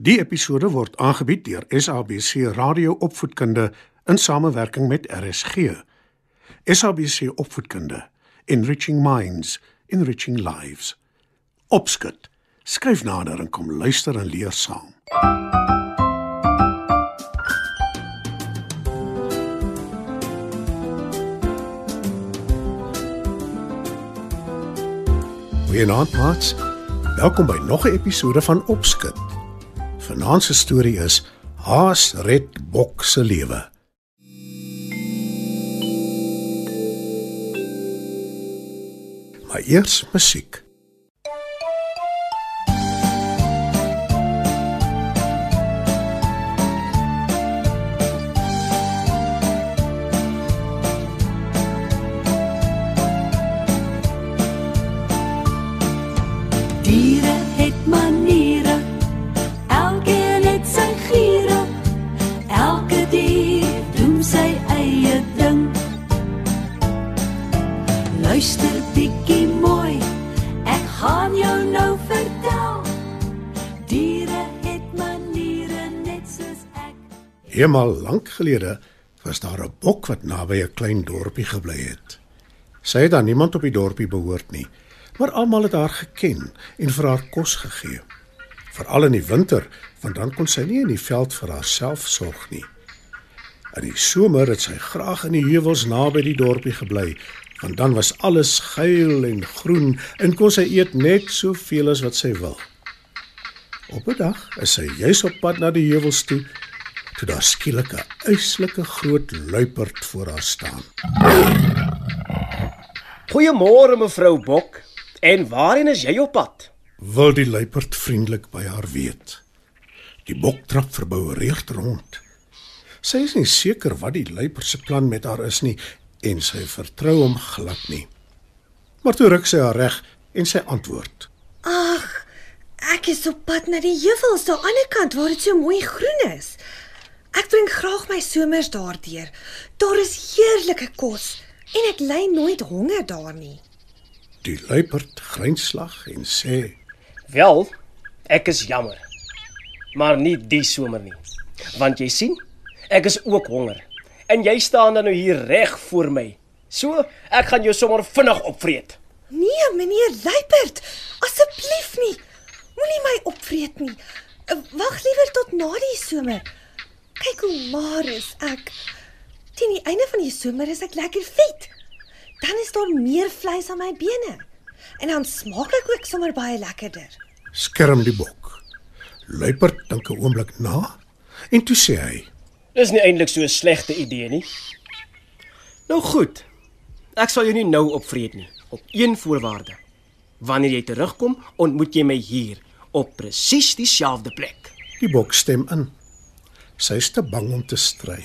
Die episode word aangebied deur SABC Radio Opvoedkunde in samewerking met RSG. SABC Opvoedkunde, Enriching Minds, Enriching Lives. Opskud. Skryf nader en kom luister en leer saam. Goeienaand, maats. Welkom by nog 'n episode van Opskud. Vanaand se storie is Haas red Bok se lewe. Maar eers musiek. Eenmal lank gelede was daar 'n bok wat naby 'n klein dorpie gebly het. Sy het aan niemand op die dorpie behoort nie, maar almal het haar geken en vir haar kos gegee. Veral in die winter, want dan kon sy nie in die veld vir haarself sorg nie. In die somer het sy graag in die heuwels naby die dorpie gebly, want dan was alles geel en groen en kon sy eet net soveel as wat sy wil. Op 'n dag is sy juis op pad na die heuwels toe toe daar skielik 'n uitslike groot luiperd voor haar staan. Goeiemôre mevrou Bok. En waarheen is jy op pad? Wil die luiperd vriendelik by haar weet. Die bok trap verboureerd rond. Sy is nie seker wat die luiperd se plan met haar is nie en sy vertrou hom glad nie. Maar toe ruk sy haar reg en sy antwoord. Ag, ek is op pad na die heuwels daar aan die ander kant waar dit so mooi groen is. Ek bring graag my somers daardeur. Daar is heerlike kos en ek ly nooit honger daar nie. Die luiperd grinslag en sê: Wel, ek is jammer. Maar nie die somer nie. Want jy sien, ek is ook honger. En jy staan dan nou hier reg voor my. So, ek gaan jou sommer vinnig opvreet. Nee, meneer Luiperd, asseblief nie. Moenie my opvreet nie. Uh, Wag liewer tot na die somer. Kyk hoe maar is ek. Teen die einde van die somer is ek lekker vet. Dan is daar meer vleis aan my bene. En dan smaak ek ook sommer baie lekkerder. Skerm die bok. Luiperd dink 'n oomblik na en toe sê hy: Dis nie eintlik so 'n slegte idee nie. Nou goed. Ek sal jou nie nou opvreet nie, op een voorwaarde. Wanneer jy terugkom, ontmoet jy my hier op presies dieselfde plek. Die bok stem in. Sy is te bang om te stry.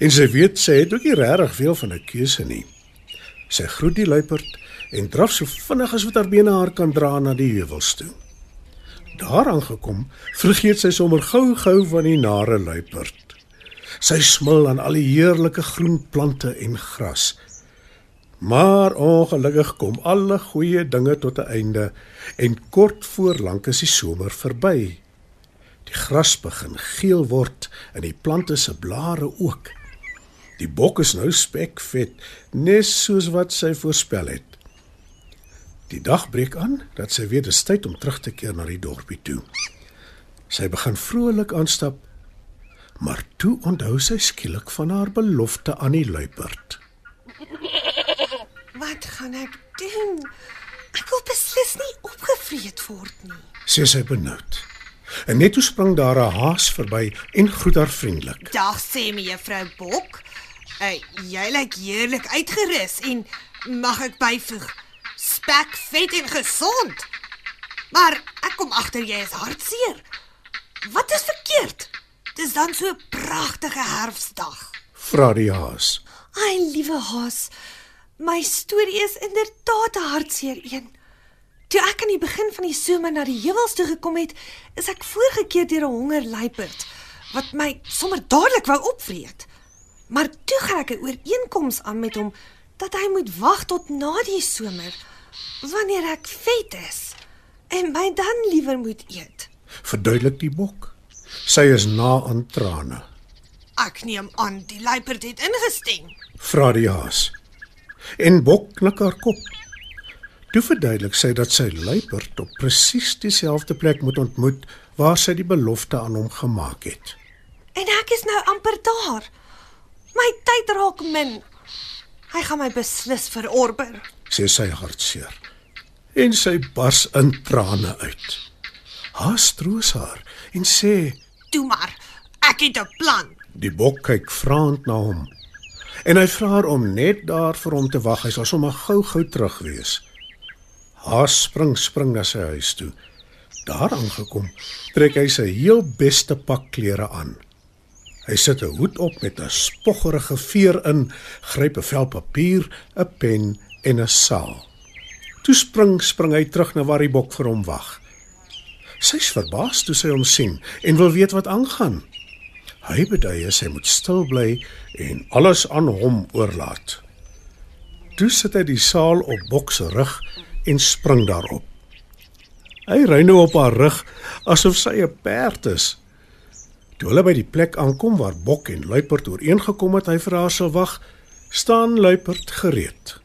En sy weet sy het ook nie regtig veel van 'n keuse nie. Sy groet die luiperd en draf so vinnig as wat haar bene haar kan dra na die heuwels toe. Daar aangekom, vergeet sy sommer gou-gou van die nare luiperd. Sy smil aan al die heerlike groen plante en gras. Maar ongelukkig kom alle goeie dinge tot 'n einde en kort voor lank is die somer verby. Die gras begin geel word en die plante se blare ook. Die bok is nou spekvet, net soos wat sy voorspel het. Die dag breek aan dat sy weet dit is tyd om terug te keer na die dorpie toe. Sy begin vrolik aanstap, maar toe onthou sy skielik van haar belofte aan die luiperd. Wat gaan ek doen? Ek wil beslis nie opgevreet word nie. sê sy benoud. En net toe spring daar 'n haas verby en groet haar vriendelik. Dag sê mevrou Bok. Hey, jy lyk heerlik uitgerus en mag ek byvoeg spek, vet en gesond. Maar ek kom agter jy is hartseer. Wat is verkeerd? Dis dan so 'n pragtige herfsdag. Vra die haas. Ai, liewe haas. My storie is inderdaad 'n hartseer een. Toe ek aan die begin van die somer na die heuwels toe gekom het, is ek voorgekeer deur 'n honger luiperd wat my sommer dadelik wou opvreet. Maar toe gaan ek 'n ooreenkoms aan met hom dat hy moet wag tot na die somer wanneer ek vet is en my dan liewer moet eet. Verduidelik die bok. Sy is na aan trane. Ek neem aan die luiperd het ingestem. Vra die haas. En Bok knik haar kop. Toe verduidelik sy dat sy luiperd op presies dieselfde plek moet ontmoet waar sy die belofte aan hom gemaak het. En ek is nou amper daar. My tyd raak min. Hy gaan my beslis verorber. sê sy hartseer. En sy bars in trane uit. Haas troos haar en sê Toe maar. Ek het 'n plan. Die bok kyk vraend na hom. En hy vra haar om net daar vir hom te wag. Hy sal sommer gou-gou terug wees. Haas spring spring na sy huis toe. Daar aangekom, trek hy sy heel beste pak klere aan. Hy sit 'n hoed op met 'n spoggerige veer in, gryp 'n vel papier, 'n pen en 'n saal. Toe spring spring hy terug na waar die bok vir hom wag. Sy's verbaas toe sy hom sien en wil weet wat aangaan. Hy beduie sy moet stil bly en alles aan hom oorlaat. Toe sit hy die saal op Bok se rug en spring daarop. Hy ry nou op haar rug asof sy 'n perd is. Toe hulle by die plek aankom waar Bok en Luiperd ooreengekom het hy vir haar sal wag, staan Luiperd gereed.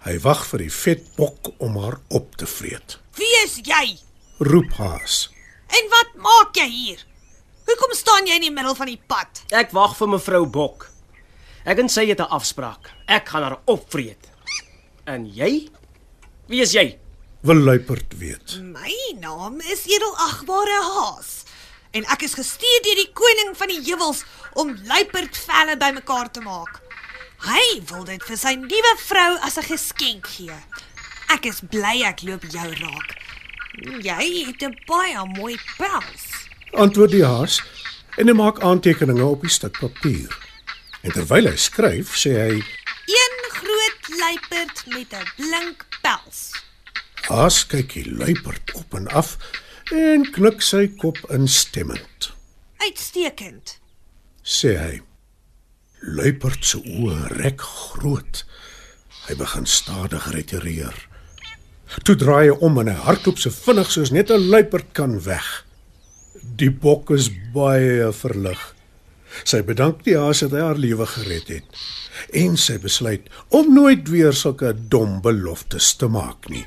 Hy wag vir die vet bok om haar op te vreet. Wie is jy? Roep Haas. En wat maak jy hier? Hoekom staan jy in die middel van die pad? Ek wag vir mevrou Bok. Ek en sy het 'n afspraak. Ek gaan haar opvreet. En jy? Wie is jy? Wil Luiperd weet. My naam is Edelagbare Haas en ek is gestuur deur die koning van die heuwels om luiperdvelle bymekaar te maak. Hy wil dit vir sy nuwe vrou as 'n geskenk gee. Ek is bly ek loop jou raak. Jy het 'n baie mooi pels. Antwoord die haas en hy maak aantekeninge op die stuk papier. En terwyl hy skryf, sê hy: Een groot luiperd met 'n blink pels. Haas kyk die luiperd op en af en knik sy kop instemmend. Uitstekend. Sê hy: Luiperd se oë rek groot. Hy begin stadig retireer. Toe draai hy om en hy hardloop so vinnig soos net 'n luiperd kan weg. Die bok is baie verlig. Sy bedank die haas dat hy haar lewe gered het en sy besluit om nooit weer sulke dom beloftes te maak nie.